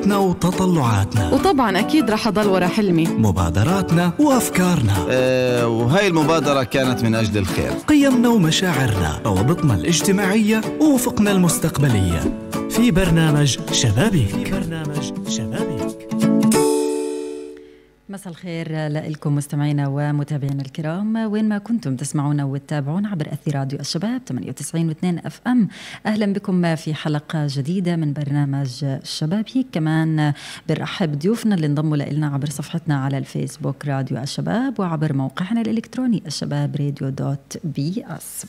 طموحاتنا وتطلعاتنا. وطبعا أكيد رح أضل ورا حلمي. مبادراتنا وأفكارنا. آه وهاي المبادرة كانت من أجل الخير. قيمنا ومشاعرنا روابطنا الاجتماعية ووفقنا المستقبلية. في برنامج شبابيك. في برنامج شبابيك. مساء الخير لكم مستمعينا ومتابعينا الكرام. وين ما كنتم تسمعونا وتتابعون عبر أثير راديو الشباب 98 و2 أف أم. أهلا بكم في حلقة جديدة من برنامج شبابيك كمان بنرحب ضيوفنا اللي انضموا لنا عبر صفحتنا على الفيسبوك راديو الشباب وعبر موقعنا الإلكتروني الشباب راديو dot ps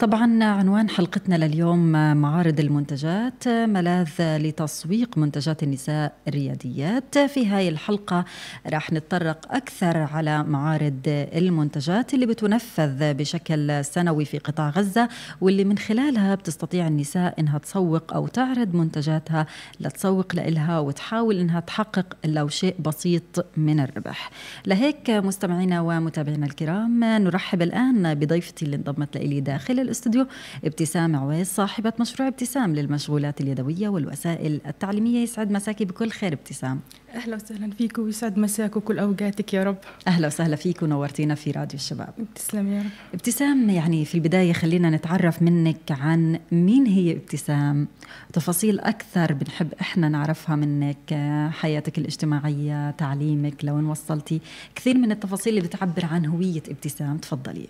طبعا عنوان حلقتنا لليوم معارض المنتجات ملاذ لتسويق منتجات النساء الرياديات. في هاي الحلقة راح نتطرق أكثر على معارض المنتجات اللي بتنفذ بشكل سنوي في قطاع غزة واللي من خلالها بتستطيع النساء إنها تسوق أو تعرض منتجاتها لتسوق لإلها وتحاول إنها تحقق لو شيء بسيط من الربح. لهيك مستمعينا ومتابعينا الكرام نرحب الآن بضيفتي اللي انضمت لإلي داخل الاستوديو ابتسام عويس صاحبة مشروع ابتسام للمشغولات اليدوية والوسائل التعليمية. يسعد مساكي بكل خير ابتسام. أهلا وسهلا فيك ويسعد مساك وكل أوقاتك يا رب. أهلا وسهلا فيك ونورتينا في راديو الشباب. تسلم يا رب. ابتسام يعني في البداية خلينا نتعرف منك عن مين هي ابتسام. تفاصيل أكثر بنحب إحنا نعرفها منك حياتك الاجتماعية تعليمك لوين وصلتي. كثير من التفاصيل اللي بتعبر عن هوية ابتسام تفضلي.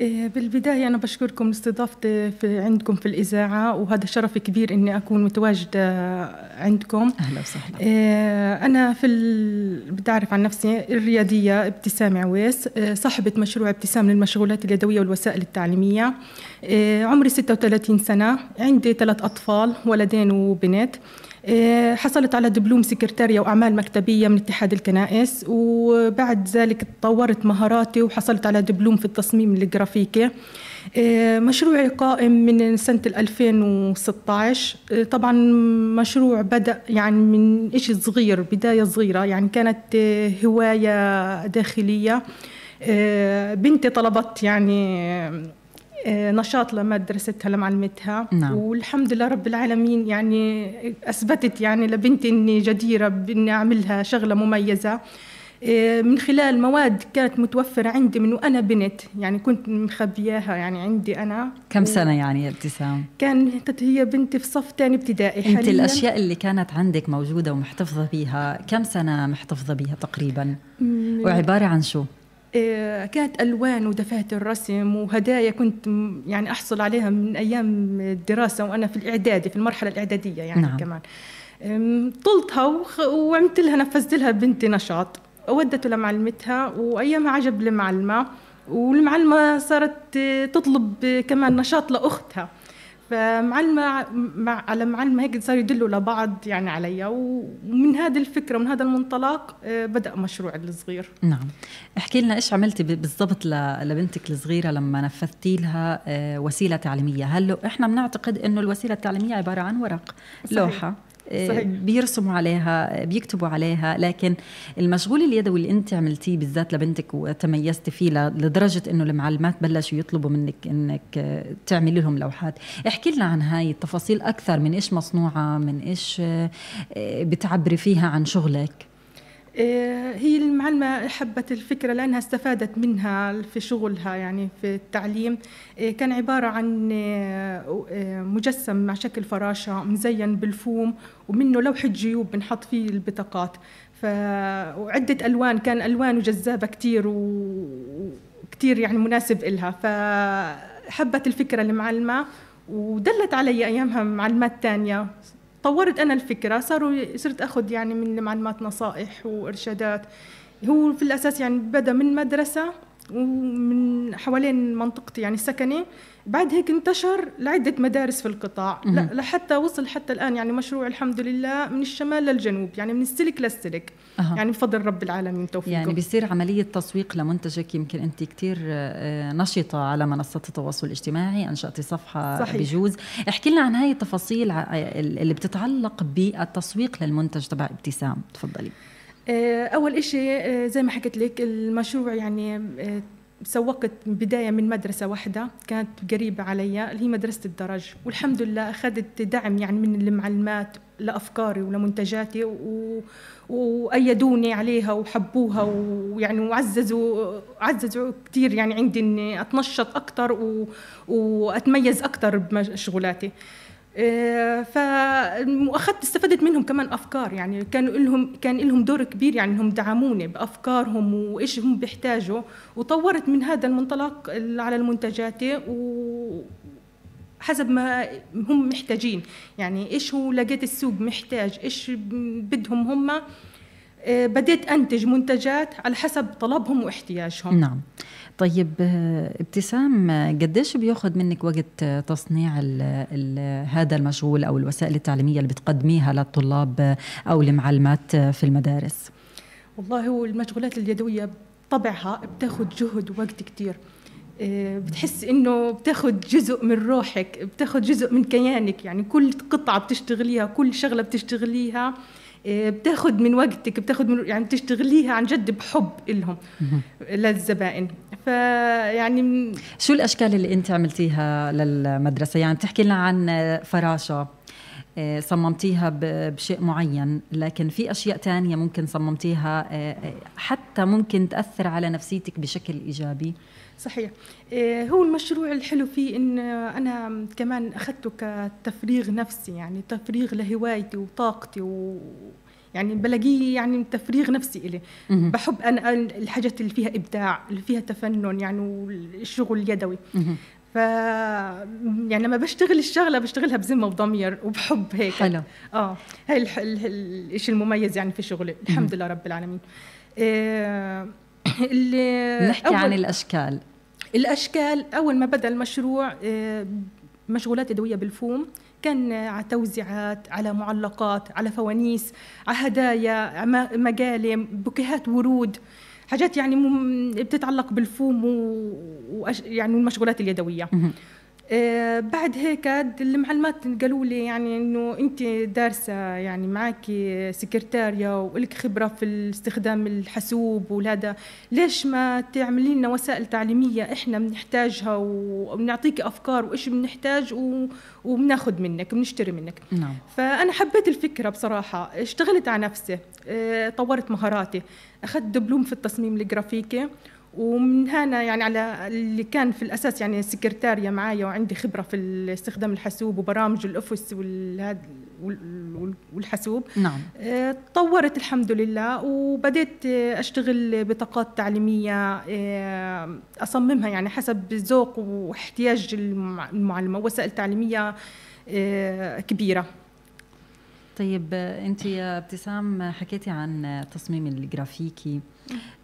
بالبداية أنا بشكركم لاستضافتي في عندكم في الإذاعة وهذا شرف كبير إني أكون متواجدة عندكم. أهلا وسهلا. إيه، أنا في ال... بتعرف عن نفسي الريادية ابتسام عويس إيه، صاحبة مشروع ابتسام للمشغولات اليدوية والوسائل التعليمية. عمري 36 سنة عندي ثلاث أطفال ولدين وبنت. إيه، حصلت على دبلوم سكرتارية وأعمال مكتبية من اتحاد الكنائس وبعد ذلك طورت مهاراتي وحصلت على دبلوم في التصميم الجرافيكي. إيه، مشروعي قائم من سنة 2016 إيه، طبعا مشروع بدأ يعني من إشي صغير بداية صغيرة يعني كانت هواية داخلية. بنتي طلبت يعني آه، نشاط لمدرستها لمعلمتها نعم. والحمد لله رب العالمين يعني أثبتت يعني لبنتي إني جديرة بإني أعملها شغلة مميزة آه، من خلال مواد كانت متوفرة عندي من وأنا بنت يعني كنت مخبياها يعني عندي أنا كم سنة يعني يا ابتسام؟ كانت هي بنتي في صف ثاني ابتدائي أنت الأشياء اللي كانت عندك موجودة ومحتفظة بيها كم سنة محتفظة بيها تقريبا؟ وعبارة عن شو؟ إيه، كانت ألوان ودفاتر رسم وهدايا كنت يعني أحصل عليها من أيام الدراسة وأنا في الإعدادي في المرحلة الإعدادية يعني نعم. كمان. طلتها وعملت لها نفذت لها بنتي نشاط. ودته لمعلمتها وأيامها عجب المعلمة والمعلمة صارت تطلب كمان نشاط لأختها. فمعلمة مع على معلمة هيك صاروا يدلوا لبعض يعني عليا. ومن هذه الفكرة ومن هذا المنطلق آه، بدأ مشروع الصغير. نعم. احكي لنا إيش عملتي بالضبط لبنتك الصغيرة لما نفذتي لها آه، وسيلة تعليمية؟ هل إحنا بنعتقد إنه الوسيلة التعليمية عبارة عن ورق صحيح. لوحة؟ صحيح. بيرسموا عليها بيكتبوا عليها لكن المشغول اليدوي اللي انت عملتيه بالذات لبنتك وتميزتي فيه لدرجة إنه المعلمات بلشوا يطلبوا منك إنك تعملي لهم لوحات احكي لنا عن هاي التفاصيل أكثر من إيش مصنوعة من إيش بتعبري فيها عن شغلك هي المعلمة حبت الفكرة لأنها استفادت منها في شغلها يعني في التعليم. إيه، كان عبارة عن إيه، مجسم مع شكل فراشة مزين بالفوم ومنه لوحة جيوب بنحط فيه البطاقات. ف... وعدة ألوان كان ألوانه جذابة كتير وكتير يعني مناسب إلها. فحبت الفكرة المعلمة ودلت علي أيامها معلمات تانية. طورت أنا الفكرة. صاروا صرت أخذ يعني من معلومات نصائح وإرشادات. هو في الأساس يعني بدأ من مدرسة ومن حوالين منطقتي يعني سكني. بعد هيك انتشر لعدة مدارس في القطاع. لا لحتى وصل حتى الآن يعني مشروع الحمد لله من الشمال للجنوب يعني من السلك للسلك. أه. يعني بفضل رب العالمين توفيقه. يعني بيصير عملية تسويق لمنتجك يمكن أنت كتير آه، نشطة على منصات التواصل الاجتماعي أنشأتي صفحة صحيح. بجوز. احكي لنا عن هاي التفاصيل اللي بتتعلق بالتسويق للمنتج تبع ابتسام. تفضلي. آه، أول إشي آه، زي ما حكيت لك المشروع يعني سوقت بداية من مدرسة واحدة كانت قريبة علي اللي هي مدرسة الدرج. والحمد لله أخذت دعم يعني من المعلمات لأفكاري ولمنتجاتي و... وأيدوني عليها وحبوها ويعني وعززوا عززوا كثير يعني عندي إني أتنشط أكثر و... وأتميز أكثر بمشغولاتي آه، فاخذت استفدت منهم كمان أفكار يعني كانوا لهم كان لهم دور كبير يعني إنهم دعموني بأفكارهم وإيش هم بيحتاجوا وطورت من هذا المنطلق على المنتجاتي و حسب ما هم محتاجين. يعني إيش هو لقيت السوق محتاج إيش بدهم هم؟ آه، بديت أنتج منتجات على حسب طلبهم واحتياجهم. نعم. طيب ابتسام قديش بياخذ منك وقت تصنيع ال ال هذا المشغول أو الوسائل التعليمية اللي بتقدميها للطلاب أو المعلمات في المدارس؟ والله هو المشغولات اليدوية طبعها بتاخذ جهد ووقت كثير آه، بتحس إنه بتاخذ جزء من روحك بتاخذ جزء من كيانك يعني كل قطعة بتشتغليها كل شغلة بتشتغليها آه، بتاخذ من وقتك بتاخذ من يعني بتشتغليها عن جد بحب لهم للزبائن. فيعني شو الأشكال اللي أنت عملتيها للمدرسة؟ يعني بتحكي لنا عن فراشة آه، صممتيها بشيء معين لكن في أشياء تانية ممكن صممتيها آه، حتى ممكن تأثر على نفسيتك بشكل إيجابي؟ صحيح. هو المشروع الحلو فيه إن أنا كمان أخذته كتفريغ نفسي يعني تفريغ لهوايتي وطاقتي و يعني بلاقيه يعني تفريغ نفسي إلي بحب أنا الحاجات اللي فيها إبداع اللي فيها تفنن يعني والشغل اليدوي. ف يعني لما بشتغل الشغلة بشتغلها بذمة وضمير وبحب هيك. حلو. آه. هاي الشيء المميز يعني في شغلي. الحمد لله رب العالمين. آه اللي نحكي عن الأشكال. الأشكال أول ما بدأ المشروع آه مشغولات يدوية بالفوم. كان على توزيعات على معلقات على فوانيس على هدايا مقالم بوكيهات ورود حاجات يعني بتتعلق بالفوم و... يعني المشغولات اليدوية. بعد هيك المعلمات قالوا لي يعني إنه أنت دارسة يعني معك سكرتارية ولك خبرة في استخدام الحاسوب وهذا ليش ما تعملي لنا وسائل تعليمية إحنا بنحتاجها وبنعطيك أفكار وإيش بنحتاج وبناخذ منك بنشتري منك نعم. فأنا حبيت الفكرة بصراحة اشتغلت على نفسي آه طورت مهاراتي أخذت دبلوم في التصميم الجرافيكي ومن هنا يعني على اللي كان في الأساس يعني سكرتاريا معايا وعندي خبرة في استخدام الحاسوب وبرامج الأوفيس والحاسوب. نعم. آه، طورت الحمد لله وبديت أشتغل بطاقات تعليمية آه، أصممها يعني حسب ذوق واحتياج المعلمة وسائل تعليمية آه، كبيرة. طيب انت يا ابتسام حكيتي عن التصميم الجرافيكي.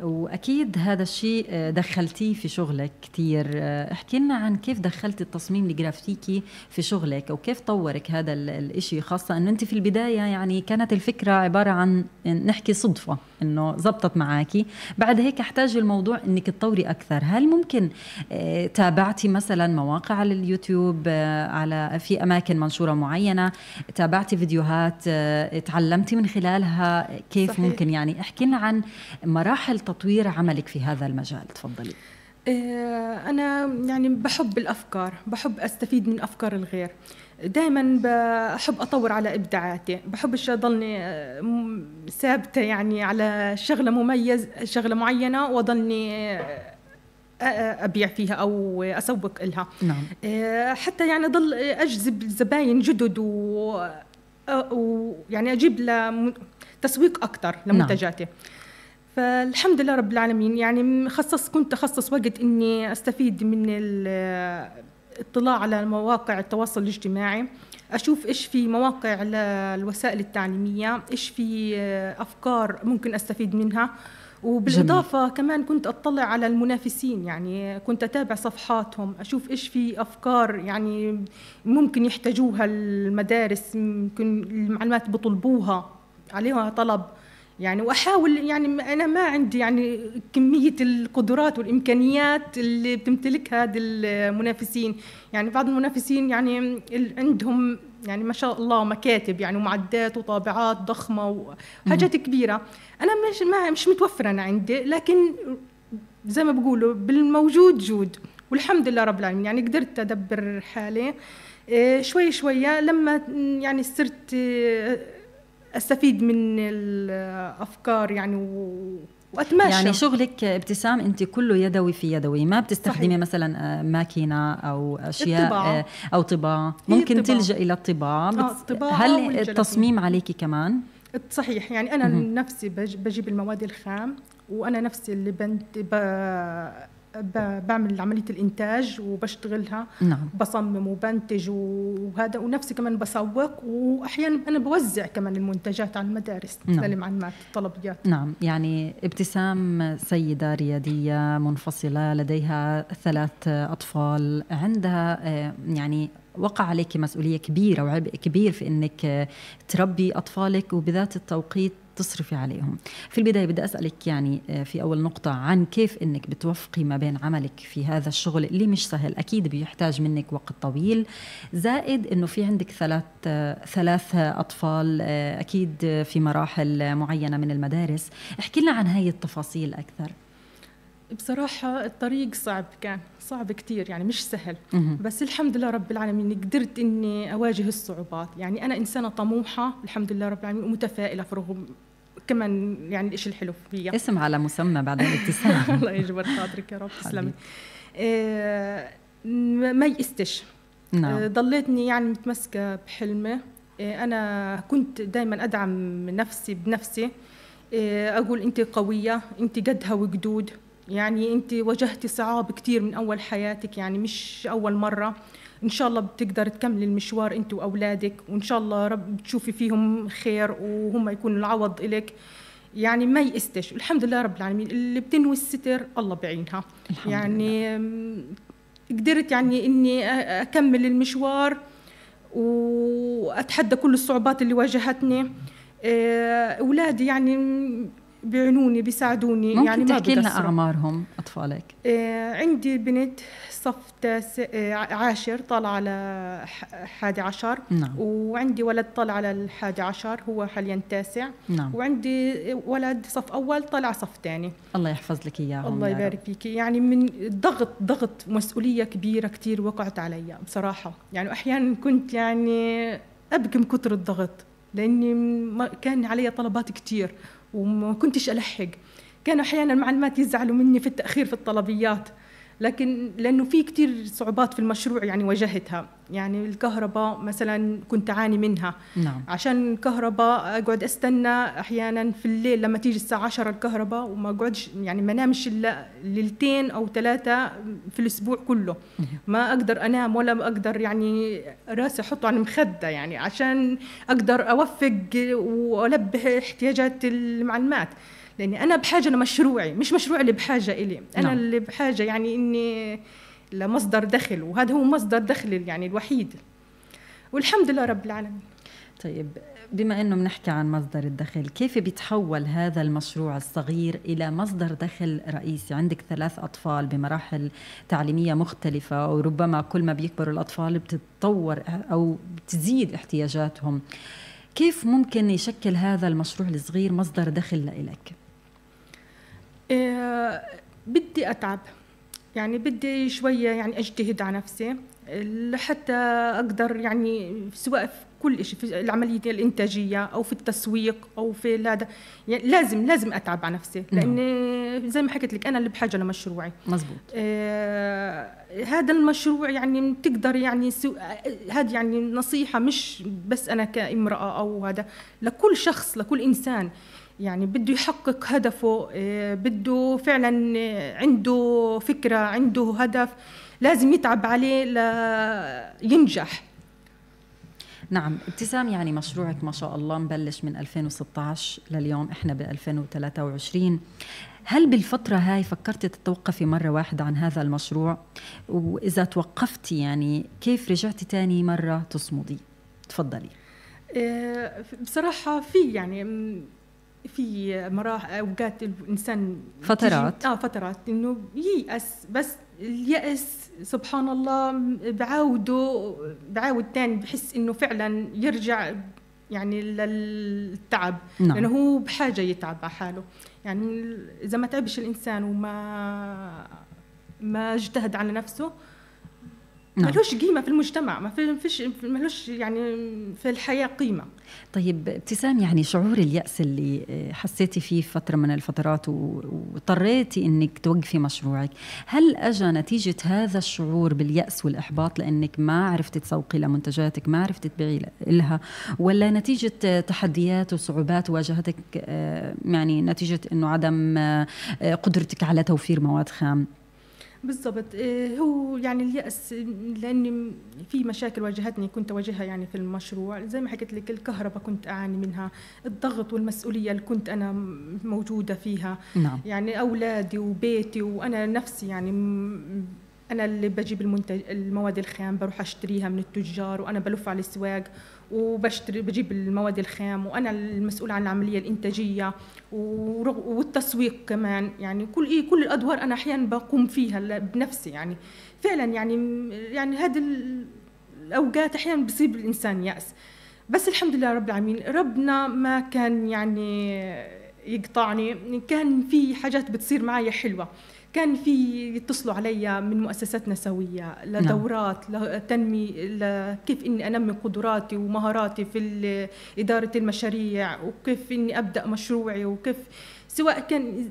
وأكيد هذا الشيء دخلتيه في شغلك كثير احكي لنا عن كيف دخلتي التصميم الجرافيكي في شغلك أو كيف طورك هذا الشيء خاصة إنه أنت في البداية يعني كانت الفكرة عبارة عن نحكي صدفة إنه زبطت معاكي. بعد هيك أحتاج الموضوع إنك تطوري أكثر. هل ممكن آه، تابعتي مثلا مواقع على اليوتيوب آه، على في أماكن منشورة معينة تابعتي فيديوهات آه، تعلمتي من خلالها؟ كيف صحيح. ممكن يعني؟ احكي لنا عن مراحل تطوير عملك في هذا المجال؟ تفضلي. أنا يعني بحب الأفكار بحب أستفيد من أفكار الغير. دائما بحب أطور على إبداعاتي. بحبش اضلني آه، ثابتة يعني على شغلة مميز شغلة معينة واضلني آه، آه، أبيع فيها أو أسوق لها. نعم. حتى يعني اضل أجذب زباين جدد و ويعني أجيب تسويق أكثر لمنتجاتي. نعم. فالحمد لله رب العالمين. يعني خصص كنت أخصص وقت إني أستفيد من اطلاع على مواقع التواصل الاجتماعي. أشوف إيش في مواقع الوسائل التعليمية إيش في أفكار ممكن أستفيد منها. وبالإضافة جميل. كمان كنت أطلع على المنافسين يعني كنت أتابع صفحاتهم أشوف إيش في أفكار يعني ممكن يحتاجوها المدارس ممكن المعلومات بيطلبوها عليها طلب. يعني وأحاول يعني أنا ما عندي يعني كمية القدرات والإمكانيات اللي بتمتلكها هذه المنافسين. يعني بعض المنافسين يعني عندهم يعني ما شاء الله مكاتب يعني ومعدات وطابعات ضخمة وحاجات كبيرة. أنا مش ما مش متوفرة أنا عندي لكن زي ما بقولوا بالموجود جود. والحمد لله رب العالمين. يعني قدرت أدبر حالي. آه، شوي شوية لما يعني صرت أستفيد من الأفكار يعني و وأتماشى. يعني شغلك ابتسام أنت كله يدوي في يدوي ما بتستخدمي صحيح. مثلا آه، ماكينة أو أشياء الطباعة. أو طباعة. ممكن الطباعة. تلجا إلى الطباعة. آه الطباعة هل التصميم عليكي كمان؟ صحيح. يعني أنا م- نفسي بجيب المواد الخام وأنا نفسي اللي بنت بعمل عملية الإنتاج وبشتغلها نعم. بصمم وبنتج وهذا ونفسي كمان بسوق وأحيانا أنا بوزع كمان المنتجات على المدارس نعم. للمعلمات الطلبيات نعم يعني ابتسام سيدة ريادية منفصلة لديها ثلاث أطفال عندها آه، يعني وقع عليك مسؤولية كبيرة وعبء كبير في أنك تربي أطفالك وبذات التوقيت تصرفي عليهم. في البداية بدي أسألك يعني آه، في أول نقطة عن كيف أنك بتوفقي ما بين عملك في هذا الشغل اللي مش سهل أكيد بيحتاج منك وقت طويل. زائد أنه في عندك ثلاث آه، ثلاث أطفال آه، أكيد في مراحل معينة من المدارس. احكي لنا عن هاي التفاصيل أكثر. بصراحة الطريق صعب كان صعب كتير يعني مش سهل. بس الحمد لله رب العالمين قدرت إني أواجه الصعوبات. يعني أنا إنسانة طموحة الحمد لله رب العالمين ومتفائلة في رغم كمان يعني الشيء الحلو فيها اسم على مسمى بعد الابتسام. الله يجبر خاطرك يا رب تسلمي. آه ما يئستش. نعم. آه ضليتني يعني متمسكة بحلمي. آه أنا كنت دائما أدعم نفسي بنفسي. آه أقول أنت قوية أنت قدها وقدود. يعني انت واجهتي صعاب كثير من أول حياتك يعني مش أول مرة. إن شاء الله بتقدر تكملي المشوار انت وأولادك وإن شاء الله رب تشوفي فيهم خير وهم يكونوا العوض إلك يعني ما يئستش. الحمد لله رب العالمين. اللي بتنوي الستر الله بعينها. الحمد يعني لله. قدرت يعني إني أكمل المشوار وأتحدى كل الصعوبات اللي واجهتني. آه، أولادي يعني بيعنوني بيساعدوني ممكن يعني تحكي لنا أعمارهم أطفالك؟ آه عندي بنت صف تاسع آه عاشر طالع على حادي عشر. نعم. وعندي ولد طالع على الحادي عشر هو حاليا تاسع. نعم. وعندي ولد صف أول طالع صف ثاني. الله يحفظ لك إياهم الله يبارك فيك. يعني من ضغط ضغط مسؤولية كبيرة كثير وقعت علي بصراحة. يعني أحيانا كنت يعني أبكي من كثر الضغط لأني كان علي طلبات كثير وما كنتش ألحق. كانوا أحيانا المعلمات يزعلوا مني في التأخير في الطلبيات. لكن لأنه في كثير صعوبات في المشروع يعني واجهتها. يعني الكهرباء مثلا كنت أعاني منها. نعم. عشان الكهرباء أقعد أستنى أحيانا في الليل لما تيجي الساعة 10 الكهرباء وما أقعدش يعني ما نامش إلا ليلتين أو ثلاثة في الأسبوع كله. ما أقدر أنام ولا أقدر يعني راسي أحطه على المخده يعني عشان أقدر أوفق والبي احتياجات المعلمات. لأني أنا بحاجة لمشروعي مش مشروعي اللي بحاجة إلي. أنا نعم. اللي بحاجة يعني إني لمصدر دخل وهذا هو مصدر دخل يعني الوحيد. والحمد لله رب العالمين. طيب بما إنه بنحكي عن مصدر الدخل كيف بيتحول هذا المشروع الصغير إلى مصدر دخل رئيسي؟ عندك ثلاث أطفال بمراحل تعليمية مختلفة وربما كل ما بيكبروا الأطفال بتتطور أو بتزيد احتياجاتهم. كيف ممكن يشكل هذا المشروع الصغير مصدر دخل لإلك؟ إيه بدي أتعب. يعني بدي شوية يعني أجتهد على نفسي لحتى أقدر يعني سواء في كل شيء في العملية الإنتاجية أو في التسويق أو في هذا يعني لازم لازم أتعب على نفسي. نعم. لأن زي ما حكيت لك أنا اللي بحاجة لمشروعي. مزبوط آه هذا المشروع يعني تقدر يعني سو... هذه يعني نصيحة مش بس أنا كامرأة أو هذا. لكل شخص لكل إنسان يعني بده يحقق هدفه آه، بده فعلا عنده فكرة عنده هدف لازم يتعب عليه لينجح نعم ابتسام يعني مشروعك ما شاء الله مبلش من 2016 لليوم إحنا ب 2023 هل بالفترة هاي فكرتي تتوقفي مرة واحدة عن هذا المشروع؟ وإذا توقفتي يعني كيف رجعتي تاني مرة تصمدي؟ تفضلي. آه، بصراحة في يعني في مراحل أوقات الإنسان فترات. آه فترات. إنه ييأس بس اليأس سبحان الله بعاوده بعاود تاني بحس إنه فعلا يرجع يعني للتعب. نعم. لأنه هو بحاجة يتعب على حاله. يعني إذا ما تعبش الإنسان وما ما اجتهد على نفسه نعم. ملوش قيمة في المجتمع ما في فيش ملوش يعني في الحياة قيمة طيب ابتسام يعني شعور اليأس اللي آه، حسيتي فيه في فترة من الفترات واضطريتي إنك توقفي مشروعك، هل اجى نتيجة هذا الشعور باليأس والإحباط لأنك ما عرفتي تسوقي لمنتجاتك، ما عرفتي تبيعي لها، ولا نتيجة آه، تحديات وصعوبات واجهتك آه، يعني نتيجة إنه عدم آه، قدرتك على توفير مواد خام؟ بالضبط. إيه، هو يعني اليأس لأني في مشاكل واجهتني كنت أواجهها يعني في المشروع. زي ما حكيت لك الكهرباء كنت أعاني منها. الضغط والمسؤولية اللي كنت أنا موجودة فيها. نعم. يعني أولادي وبيتي وأنا نفسي يعني أنا اللي بجيب المنتج المواد الخام بروح أشتريها من التجار وأنا بلف على الأسواق وبشتري بجيب المواد الخام وأنا المسؤولة عن العملية الإنتاجية ورغ- والتسويق كمان. يعني كل إيه كل الأدوار أنا أحيانا بقوم فيها بنفسي يعني. فعلا يعني يعني هذه ال- الأوقات أحيانا بصيب الإنسان يأس. بس الحمد لله رب العالمين ربنا ما كان يعني يقطعني كان في حاجات بتصير معي حلوة. كان في يتصلوا علي من مؤسسات نسوية لدورات لتنمي كيف إني أنمي قدراتي ومهاراتي في إدارة المشاريع وكيف إني أبدأ مشروعي وكيف سواء كان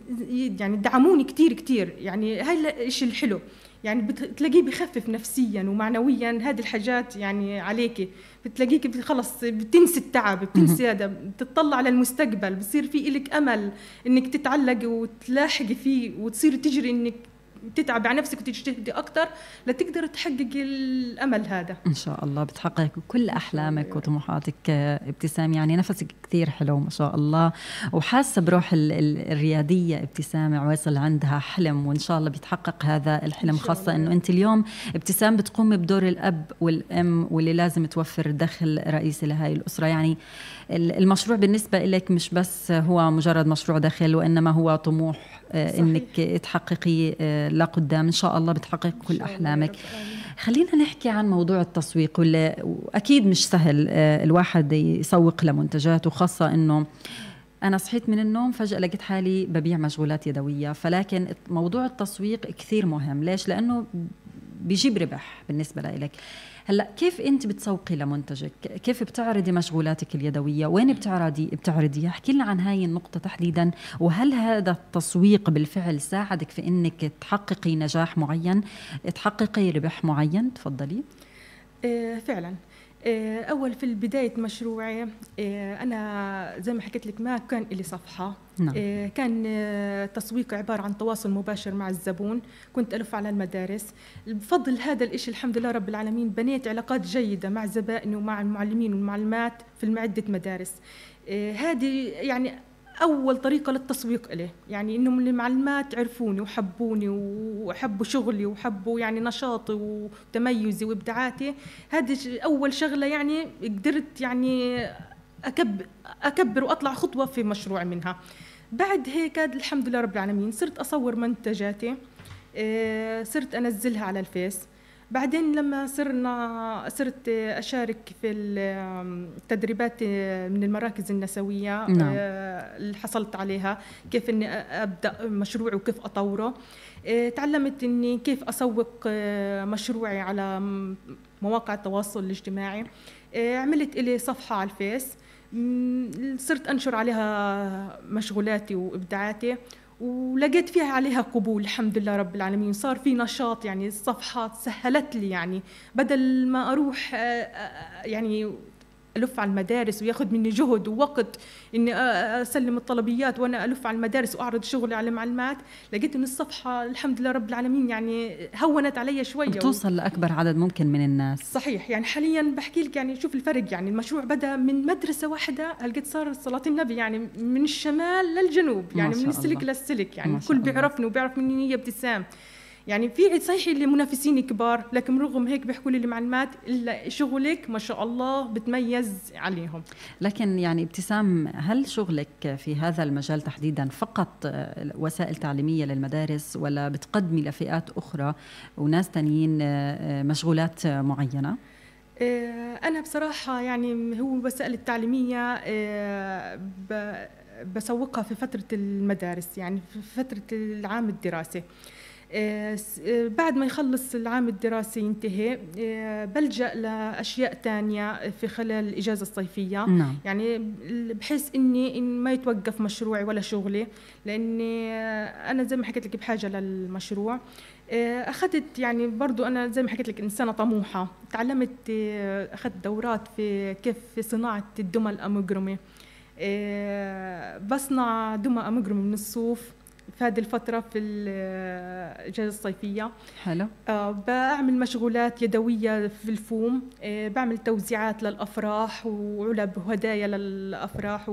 يعني دعموني كتير كتير. يعني هاي الشيء الحلو؟ يعني بتلاقيه بخفف نفسيا ومعنويا هذه الحاجات يعني عليك بتلاقيك بت- خلص بتنسي التعب بتنسي هذا بتطلع للمستقبل بصير في إلك أمل إنك تتعلقي وتلاحقي فيه وتصير تجري إنك تتعب على نفسك وتجتهدي أكتر لتقدر تحققي الأمل هذا. إن شاء الله بتحقق كل أحلامك وطموحاتك آه، ابتسام يعني نفسك كثير حلو ما شاء الله. وحاسة بروح ال- ال- الريادية ابتسام عويصل عندها حلم وإن شاء الله بيتحقق هذا الحلم خاصة. إنه أنت اليوم ابتسام بتقومي بدور الأب والأم واللي لازم توفر دخل رئيسي لهي الأسرة. يعني ال- المشروع بالنسبة لك مش بس هو مجرد مشروع دخل وإنما هو طموح صحيح. إنك تحققي آه، لقدام إن شاء الله بتحقق كل أحلامك. خلينا نحكي عن موضوع التسويق واللي واكيد مش سهل آه، الواحد يسوق لمنتجاته خاصه إنه أنا صحيت من النوم فجأة لقيت حالي ببيع مشغولات يدوية. فلكن موضوع التسويق كثير مهم. ليش؟ لأنه بيجيب ربح بالنسبة لإلك. هلا كيف انت بتسوقي لمنتجك؟ كيف بتعرضي مشغولاتك اليدوية؟ وين بتعرضي بتعرضيها احكي لنا عن هاي النقطة تحديدا. وهل هذا التسويق بالفعل ساعدك في انك تحققي نجاح معين؟ تحققي ربح معين؟ تفضلي. آه، فعلا. آه، أول في بدايه مشروعي آه، أنا زي ما حكيت لك ما كان لي صفحة. نعم. آه، كان تسويق عبارة عن تواصل مباشر مع الزبون. كنت ألف على المدارس. بفضل هذا الإشي الحمد لله رب العالمين بنيت علاقات جيدة مع زبائني ومع المعلمين والمعلمات في عده مدارس. هذه يعني أول طريقة للتسويق له يعني إنهم المعلمات عرفوني وحبوني وحبوا شغلي وحبوا يعني نشاطي وتميزي وإبداعاتي. هذه أول شغلة يعني قدرت يعني اكبر أكبر وأطلع خطوة في مشروع منها. بعد هيك الحمد لله رب العالمين صرت أصور منتجاتي آه، صرت أنزلها على الفيس. بعدين لما صرنا صرت أشارك في التدريبات من المراكز النسوية نعم. آه، اللي حصلت عليها كيف إني أبدأ مشروعي وكيف أطوره. آه، تعلمت إني كيف أسوق آه، مشروعي على مواقع التواصل الاجتماعي. عملت لي صفحة على الفيس. صرت أنشر عليها مشغولاتي وإبداعاتي. ولقيت فيها عليها قبول الحمد لله رب العالمين. صار في نشاط يعني الصفحات سهلت لي يعني بدل ما أروح آه، آه، يعني ألف على المدارس وياخذ مني جهد ووقت إني أسلم الطلبيات وأنا ألف على المدارس وأعرض شغلي على المعلمات لقيت إن الصفحة الحمد لله رب العالمين يعني هونت علي شوية بتوصل لأكبر عدد ممكن من الناس صحيح يعني حاليا بحكي لك يعني شوف الفرق يعني المشروع بدأ من مدرسة واحدة هلقيت صار صلاة النبي يعني من الشمال للجنوب يعني من السلك الله. للسلك يعني الكل. بيعرفني وبيعرف مني هي ابتسام يعني في صحيح اللي منافسيني كبار لكن رغم هيك بيحكوا لي المعلومات إلا شغلك ما شاء الله بتميز عليهم لكن يعني ابتسام هل شغلك في هذا المجال تحديدا فقط آه، وسائل تعليمية للمدارس ولا بتقدمي لفئات أخرى وناس تانيين آه، آه، مشغولات معينة؟ آه، أنا بصراحة يعني هو الوسائل التعليمية بسوقها في فترة المدارس يعني في فترة العام الدراسي بعد ما يخلص العام الدراسي ينتهي بلجأ لأشياء تانية في خلال الإجازة الصيفية. نعم. يعني بحيث إني إن ما يتوقف مشروعي ولا شغلي لأني أنا زي ما حكيت لك بحاجة للمشروع. آه، أخذت يعني برضو أنا زي ما حكيت لك إنسانة طموحة. تعلمت آه، أخذت دورات في كيف في صناعة الدمى الأمجرمي. آه، بصنع دمى أمجرمي من الصوف. في هذه الفترة في الإجازة الصيفية. حلو. بعمل مشغولات يدوية في الفوم. بعمل توزيعات للأفراح وعلب وهدايا للأفراح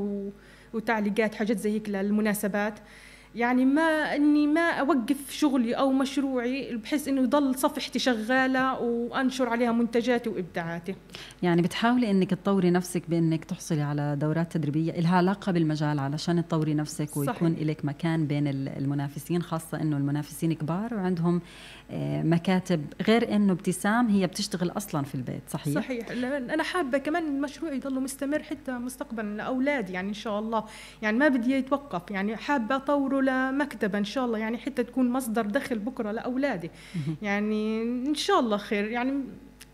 وتعليقات حاجات زي هيك للمناسبات. يعني ما إني ما أوقف شغلي أو مشروعي بحيث إنه يضل صفحتي شغالة وأنشر عليها منتجاتي وإبداعاتي. يعني بتحاولي إنك تطوري نفسك بإنك تحصلي على دورات تدريبية لها علاقة بالمجال علشان تطوري نفسك ويكون لك مكان بين المنافسين خاصة إنه المنافسين كبار وعندهم مكاتب غير إنه ابتسام هي بتشتغل أصلا في البيت صحيح؟ صحيح. أنا حابة كمان المشروع يضل مستمر حتى مستقبلا لأولادي يعني إن شاء الله. يعني ما بدي يتوقف يعني حابة أطوره لمكتبة إن شاء الله يعني حتى تكون مصدر دخل بكرة لأولادي. يعني إن شاء الله خير. يعني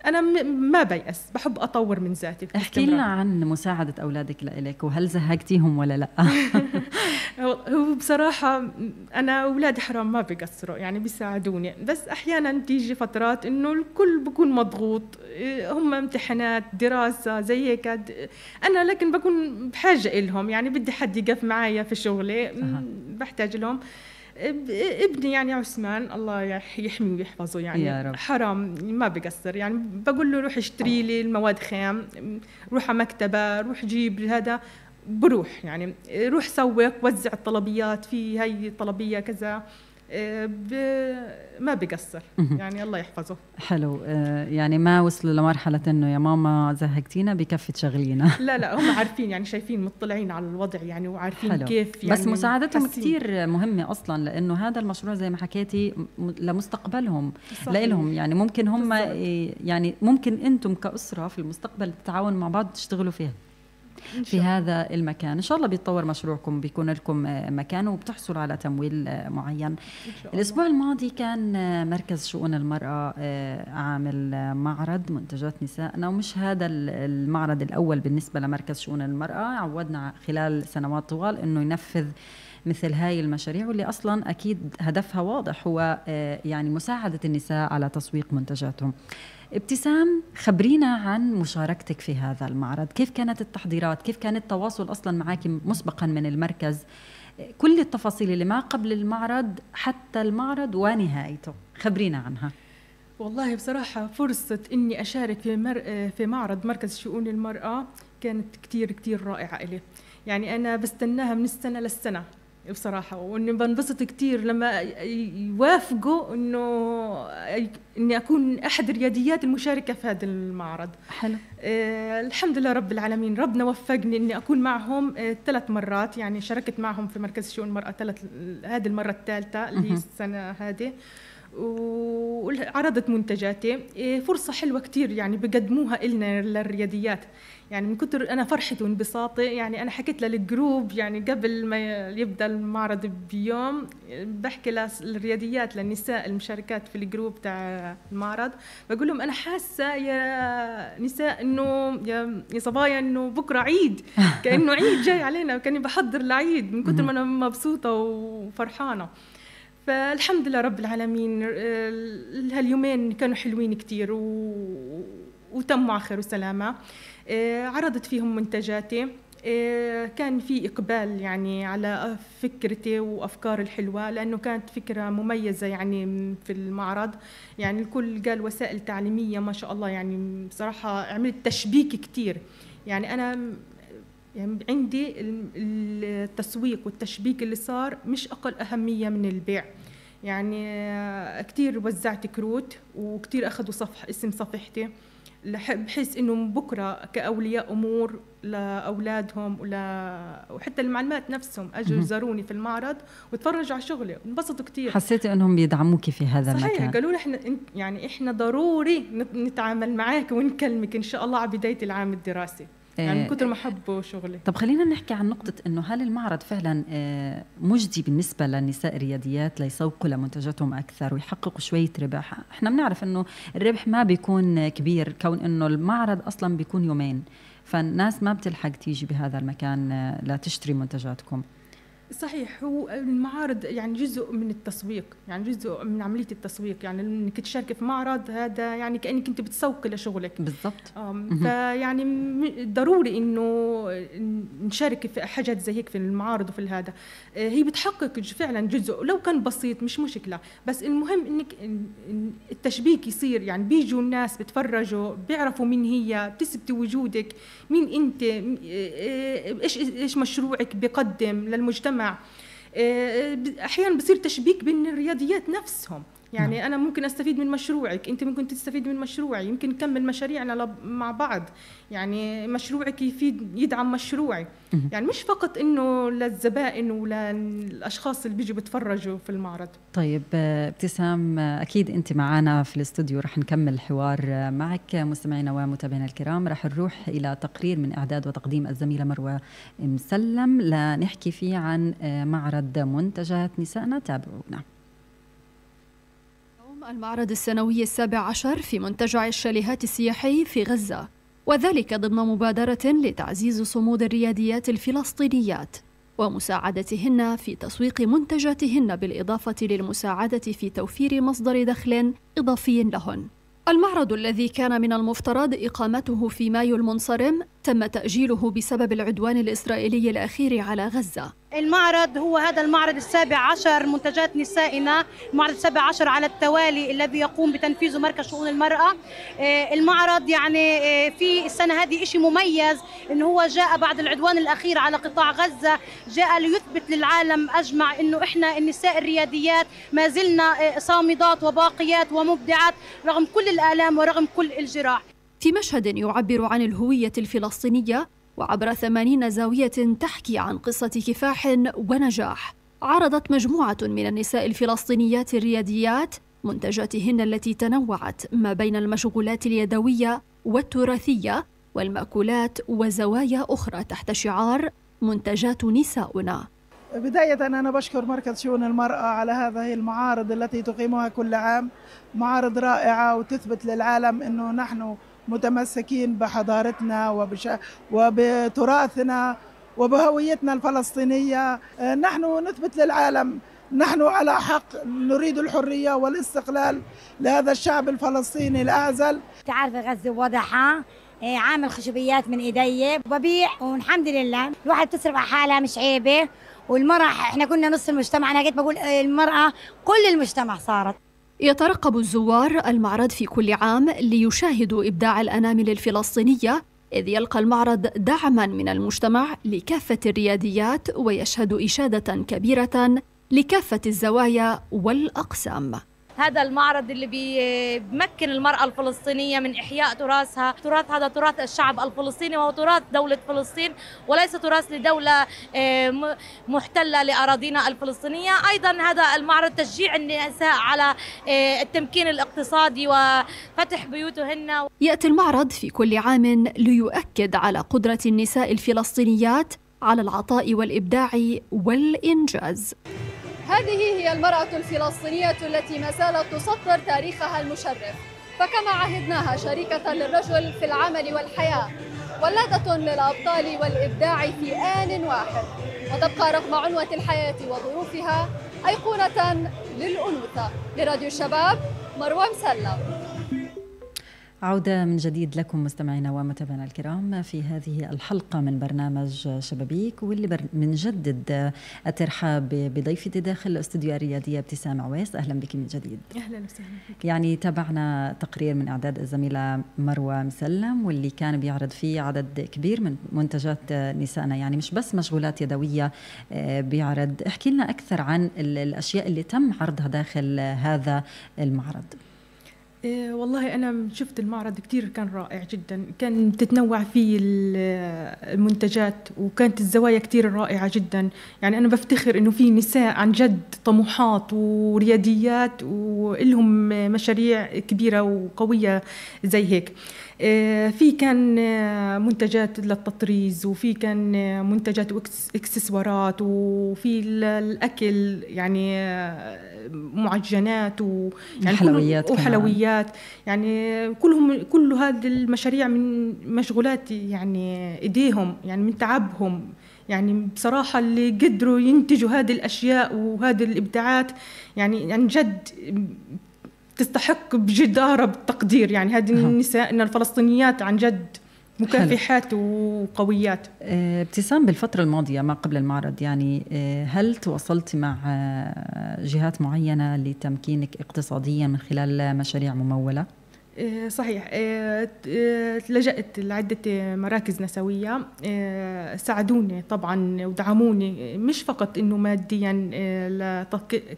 أنا ما بيأس بحب أطور من ذاتي. احكي لنا عن مساعدة أولادك لإلك وهل زهقتيهم ولا لأ؟ هو بصراحة أنا أولادي حرام ما بيقصروا يعني بيساعدوني. بس أحيانا تيجي فترات إنه الكل بكون مضغوط هم امتحانات دراسة زي هيك. أنا لكن بكون بحاجة إلهم يعني بدي حد يقف معايا في شغلي بحتاج لهم. ابني يعني عثمان الله يحميه ويحفظه يعني. يا رب. حرام ما بقصر يعني. بقول له روح اشتري لي المواد خام روح على مكتبة روح جيب هذا. بروح يعني روح سوق وزع الطلبيات في هي طلبية كذا. ما بقصر. يعني الله يحفظه. حلو. آه، يعني ما وصلوا لمرحلة إنه يا ماما زهقتينا بكفي تشغلينا لا لا هم عارفين يعني شايفين مطلعين على الوضع يعني وعارفين حلو. كيف يعني بس مساعدتهم كثير مهمة أصلا لأنه هذا المشروع زي ما حكيتي لمستقبلهم لهم يعني ممكن هم يعني ممكن أنتم كأسرة في المستقبل تتعاونوا مع بعض تشتغلوا فيها. في هذا المكان. إن شاء الله بيتطور مشروعكم بيكون لكم مكان وبتحصلوا على تمويل معين. الأسبوع الماضي كان مركز شؤون المرأة آه، عامل معرض منتجات نسائنا ومش هذا المعرض الأول بالنسبة لمركز شؤون المرأة. عودنا خلال سنوات طوال إنه ينفذ مثل هاي المشاريع واللي أصلا أكيد هدفها واضح هو آه، يعني مساعدة النساء على تسويق منتجاتهم. ابتسام خبرينا عن مشاركتك في هذا المعرض. كيف كانت التحضيرات؟ كيف كان التواصل أصلا معك مسبقا من المركز؟ كل التفاصيل اللي ما قبل المعرض حتى المعرض ونهايته. خبرينا عنها. والله بصراحة فرصة إني أشارك في مر... في معرض مركز شؤون المرأة كانت كتير كتير رائعة إلي. يعني أنا بستناها من السنة للسنة. بصراحة وإني بنبسط كثير لما يوافقوا إنه إني أكون أحد الرياديات المشاركة في هذا المعرض. حلو. آه الحمد لله رب العالمين. ربنا وفقني إني أكون معهم آه ثلاث مرات. يعني شاركت معهم في مركز شؤون المرأة ثلاث هذه المرة الثالثة اللي السنة هذه. وعرضت منتجاتي. آه، فرصة حلوة كتير يعني بقدموها إلنا للرياديات. يعني من كثر أنا فرحتي وانبساطي يعني أنا حكيت للجروب يعني قبل ما يبدأ المعرض بيوم بحكي للرياديات للنساء المشاركات في الجروب تاع المعرض. بقول لهم أنا حاسة يا نساء إنه يا يا صبايا إنه بكرة عيد. كأنه عيد جاي علينا كأني بحضر العيد من كثر ما أنا مبسوطة وفرحانة. فالحمد لله رب العالمين هاليومين كانوا حلوين كتير و... وتموا على خير وسلامة. عرضت فيهم منتجاتي. آه، كان في إقبال يعني على فكرتي وأفكار الحلوة لأنه كانت فكرة مميزة يعني في المعرض. يعني الكل قال وسائل تعليمية ما شاء الله يعني بصراحة عملت تشبيك كتير. يعني أنا يعني عندي التسويق والتشبيك اللي صار مش أقل أهمية من البيع. يعني كتير وزعت كروت وكتير أخذوا صفح اسم صفحتي. بحيث إنه بكرة كأولياء أمور لأولادهم ولا وحتى المعلمات نفسهم أجوا زاروني في المعرض وتفرجوا على شغلي انبسطوا كثير حسيتي إنهم بيدعموك في هذا صحيح المكان؟ قالوا لي إحنا يعني إحنا ضروري نتعامل معك ونكلمك إن شاء الله على بداية العام الدراسي. يعني من إيه. كثر ما حبوا شغلي طب خلينا نحكي عن نقطة إنه هل المعرض فعلا آه، مجدي بالنسبة للنساء الرياديات ليسوقوا لمنتجاتهم أكثر ويحققوا شوية ربح، إحنا بنعرف إنه الربح ما بيكون كبير كون إنه المعرض أصلا بيكون يومين فالناس ما بتلحق تيجي بهذا المكان آه، لتشتري منتجاتكم صحيح هو المعارض يعني جزء من التسويق يعني جزء من عملية التسويق يعني إنك تشاركي في معرض هذا يعني كأنك أنت بتسوقي لشغلك بالضبط. فيعني ضروري إنه نشارك في حاجات زي هيك في المعارض وفي هذا. آه، هي بتحقق فعلا جزء لو كان بسيط مش مشكلة. بس المهم إنك التشبيك يصير يعني بيجوا الناس بتفرجوا بيعرفوا مين هي بتثبتي وجودك مين أنت آه، آه، إيش إيش مشروعك بيقدم للمجتمع. المجتمع آه، أحيانا بصير تشبيك بين الرياضيات نفسهم. يعني نعم. أنا ممكن أستفيد من مشروعك أنت ممكن تستفيد من مشروعي يمكن نكمل مشاريعنا مع بعض. يعني مشروعك يفيد يدعم مشروعي. يعني مش فقط إنه للزبائن وللاشخاص اللي بيجوا بيتفرجوا في المعرض. طيب ابتسام أكيد أنت معنا في الاستوديو رح نكمل الحوار معك. مستمعينا ومتابعينا الكرام رح نروح إلى تقرير من إعداد وتقديم الزميلة مروة مسلم. لنحكي فيه عن معرض منتجات نسائنا تابعونا. المعرض السنوي السابع عشر في منتجع الشاليهات السياحي في غزة. وذلك ضمن مبادرة لتعزيز صمود الرياديات الفلسطينيات ومساعدتهن في تسويق منتجاتهن بالإضافة للمساعدة في توفير مصدر دخل إضافي لهن. المعرض الذي كان من المفترض إقامته في مايو المنصرم تم تأجيله بسبب العدوان الإسرائيلي الأخير على غزة. المعرض هو هذا المعرض السابع عشر منتجات نسائنا المعرض السابع عشر على التوالي الذي يقوم بتنفيذه مركز شؤون المرأة. آه، المعرض يعني آه، في السنة هذه شيء مميز إنه هو جاء بعد العدوان الأخير على قطاع غزة جاء ليثبت للعالم أجمع إنه إحنا النساء الرياديات ما زلنا آه، صامدات وباقيات ومبدعات رغم كل الآلام ورغم كل الجراح. في مشهد يعبر عن الهوية الفلسطينية وعبر ثمانين زاوية تحكي عن قصة كفاح ونجاح عرضت مجموعة من النساء الفلسطينيات الرياديات منتجاتهن التي تنوعت ما بين المشغولات اليدوية والتراثية والمأكولات وزوايا أخرى تحت شعار منتجات نساؤنا. بداية أنا بشكر مركز شؤون المرأة على هذه المعارض التي تقيمها كل عام معارض رائعة وتثبت للعالم أنه نحن متمسكين بحضارتنا وبش... وبتراثنا وبهويتنا الفلسطينية. آه، نحن نثبت للعالم نحن على حق نريد الحرية والاستقلال لهذا الشعب الفلسطيني الأعزل. تعرف غزة وضحها آه، عامل خشبيات من إيدي وببيع والحمد لله. الواحد بتصرف على حالها مش عيبة والمرأة إحنا كنا نص المجتمع أنا قلت بقول المرأة كل المجتمع صارت. يترقب الزوار المعرض في كل عام ليشاهدوا إبداع الأنامل الفلسطينية إذ يلقى المعرض دعما من المجتمع لكافة الرياديات ويشهد إشادة كبيرة لكافة الزوايا والأقسام. هذا المعرض اللي بيمكن المرأة الفلسطينية من إحياء تراثها. تراث هذا تراث الشعب الفلسطيني وهو تراث دولة فلسطين وليس تراث لدولة آه، محتلة لأراضينا الفلسطينية. أيضا هذا المعرض تشجيع النساء على آه، التمكين الاقتصادي وفتح بيوتهن. يأتي المعرض في كل عام ليؤكد على قدرة النساء الفلسطينيات على العطاء والإبداع والإنجاز. هذه هي المرأة الفلسطينية التي ما زالت تسطر تاريخها المشرف. فكما عهدناها شريكة للرجل في العمل والحياة ولادة للأبطال والإبداع في آن واحد. وتبقى رغم عنوة الحياة وظروفها أيقونة للأنوثة. لراديو الشباب مروى مسلم عودة من جديد لكم مستمعينا ومتابعينا الكرام في هذه الحلقة من برنامج شبابيك واللي بنجدد الترحاب بضيفتي داخل الاستوديو الريادية ابتسام عويس. أهلا بك من جديد. أهلا وسهلا يعني تابعنا تقرير من إعداد الزميلة مروة مسلم واللي كان بيعرض فيه عدد كبير من منتجات نسائنا. يعني مش بس مشغولات يدوية آه، بيعرض. احكي لنا أكثر عن الأشياء اللي تم عرضها داخل هذا المعرض. إيه والله أنا شفت المعرض كتير كان رائع جدا. كان تتنوع فيه المنتجات وكانت الزوايا كتير رائعة جدا. يعني أنا بفتخر إنه في نساء عن جد طموحات ورياديات وإلهم مشاريع كبيرة وقوية زي هيك. في كان آه، منتجات للتطريز وفي كان آه، منتجات وإكسسوارات وفي الأكل يعني معجنات و يعني حلويات وحلويات. يعني كلهم كل هذه المشاريع من مشغولات يعني إيديهم يعني من تعبهم. يعني بصراحة اللي قدروا ينتجوا هذه الأشياء وهذه الإبداعات يعني عن جد تستحق بجدارة بالتقدير. يعني هذه النساء إن الفلسطينيات عن جد مكافحات وقويات. آه، ابتسام بالفترة الماضية ما قبل المعرض. يعني آه، هل تواصلت مع آه، جهات معينة لتمكينك اقتصاديا من خلال مشاريع ممولة؟ صحيح. لجأت لعدة مراكز نسوية. ساعدوني طبعا ودعموني مش فقط إنه ماديا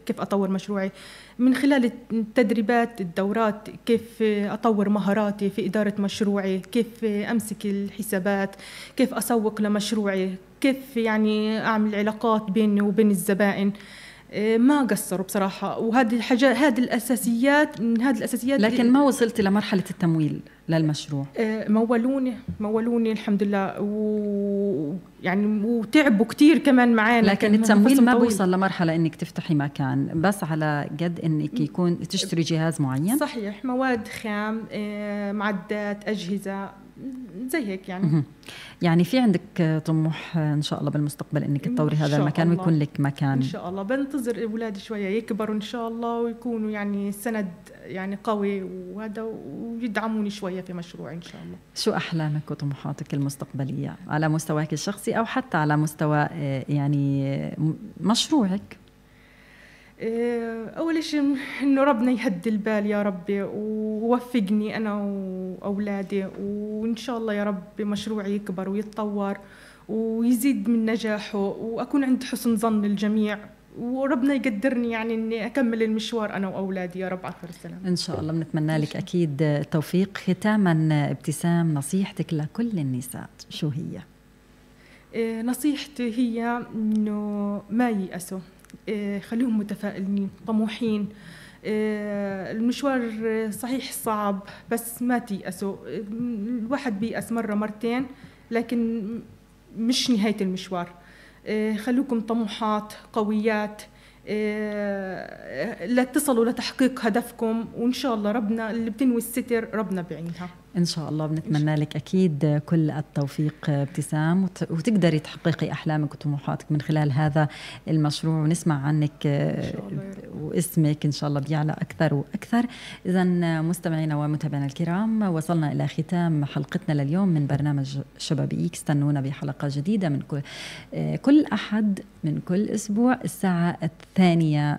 كيف أطور مشروعي. من خلال التدريبات الدورات كيف أطور مهاراتي في إدارة مشروعي كيف أمسك الحسابات كيف أسوق لمشروعي كيف يعني أعمل علاقات بيني وبين الزبائن. ما قصروا بصراحة. وهذه الحاجات هذه الاساسيات من هذه الأساسيات لكن ما وصلت لمرحله التمويل للمشروع. إيه، مولوني مولوني الحمد لله. ويعني وتعبوا كثير كمان معانا. لكن التمويل ما بوصل لمرحلة إنك تفتحي مكان بس على قد إنك يكون تشتري جهاز معين؟ صحيح. مواد خام إيه، معدات أجهزة. زي هيك يعني. يعني في عندك طموح إن شاء الله بالمستقبل إنك تطوري هذا المكان الله. ويكون لك مكان. إن شاء الله. بنتظر أولادي شوية يكبروا إن شاء الله ويكونوا يعني سند يعني قوي وهذا ويدعموني شوية في مشروعي إن شاء الله. شو أحلامك وطموحاتك المستقبلية؟ على مستواك الشخصي أو حتى على مستوى آه، يعني مشروعك؟ إيه، أول شيء إنه ربنا يهدي البال يا ربي ووفقني أنا وأولادي وإن شاء الله يا رب مشروعي يكبر ويتطور ويزيد من نجاحه وأكون عند حسن ظن الجميع وربنا يقدرني يعني إني أكمل المشوار أنا وأولادي يا رب عفر السلام. إن شاء الله بنتمنى لك أكيد التوفيق ختاما ابتسام نصيحتك لكل النساء. شو هي؟ إيه، نصيحتي هي إنه ما ييأسوا. آه، خليهم متفائلين طموحين. آه، المشوار صحيح صعب بس ما تيأسوا. الواحد بيأس مرة مرتين لكن مش نهاية المشوار. آه، خلوكم طموحات قويات. لا تصلوا لتحقيق هدفكم وإن شاء الله ربنا اللي بتنوي الستر ربنا بعينها. إن شاء الله بنتمنى لك أكيد كل التوفيق ابتسام وتقدري تحققي أحلامك وطموحاتك من خلال هذا المشروع. ونسمع عنك واسمك إن شاء الله بيعلى أكثر وأكثر. اذا مستمعينا ومتابعينا الكرام وصلنا إلى ختام حلقتنا لليوم من برنامج شبابيك. استنونا بحلقة جديدة من كل كل أحد من كل أسبوع الساعة الثانية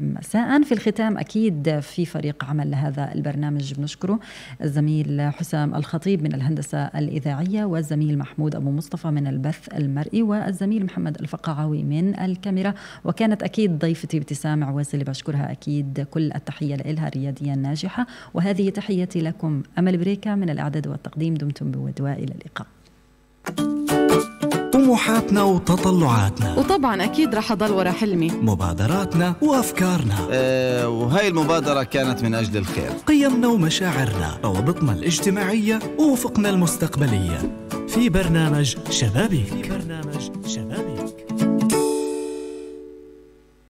مساء. في الختام أكيد في فريق عمل لهذا البرنامج بنشكره الزميل حسام الخطيب من الهندسة الإذاعية والزميل محمود أبو مصطفى من البث المرئي والزميل محمد الفقعاوي من الكاميرا. وكانت أكيد ضيفتي ابتسام عويس اللي بشكرها أكيد كل التحية لها ريادية ناجحة. وهذه تحيتي لكم أمل بريكا من الإعداد والتقديم دمتم بود وإلى اللقاء. طموحاتنا وتطلعاتنا. وطبعا أكيد رح أضل ورا حلمي. مبادراتنا وأفكارنا. أه وهي المبادرة كانت من أجل الخير. قيمنا ومشاعرنا روابطنا الاجتماعية وافقنا المستقبلية. في برنامج شبابيك. في برنامج شبابيك.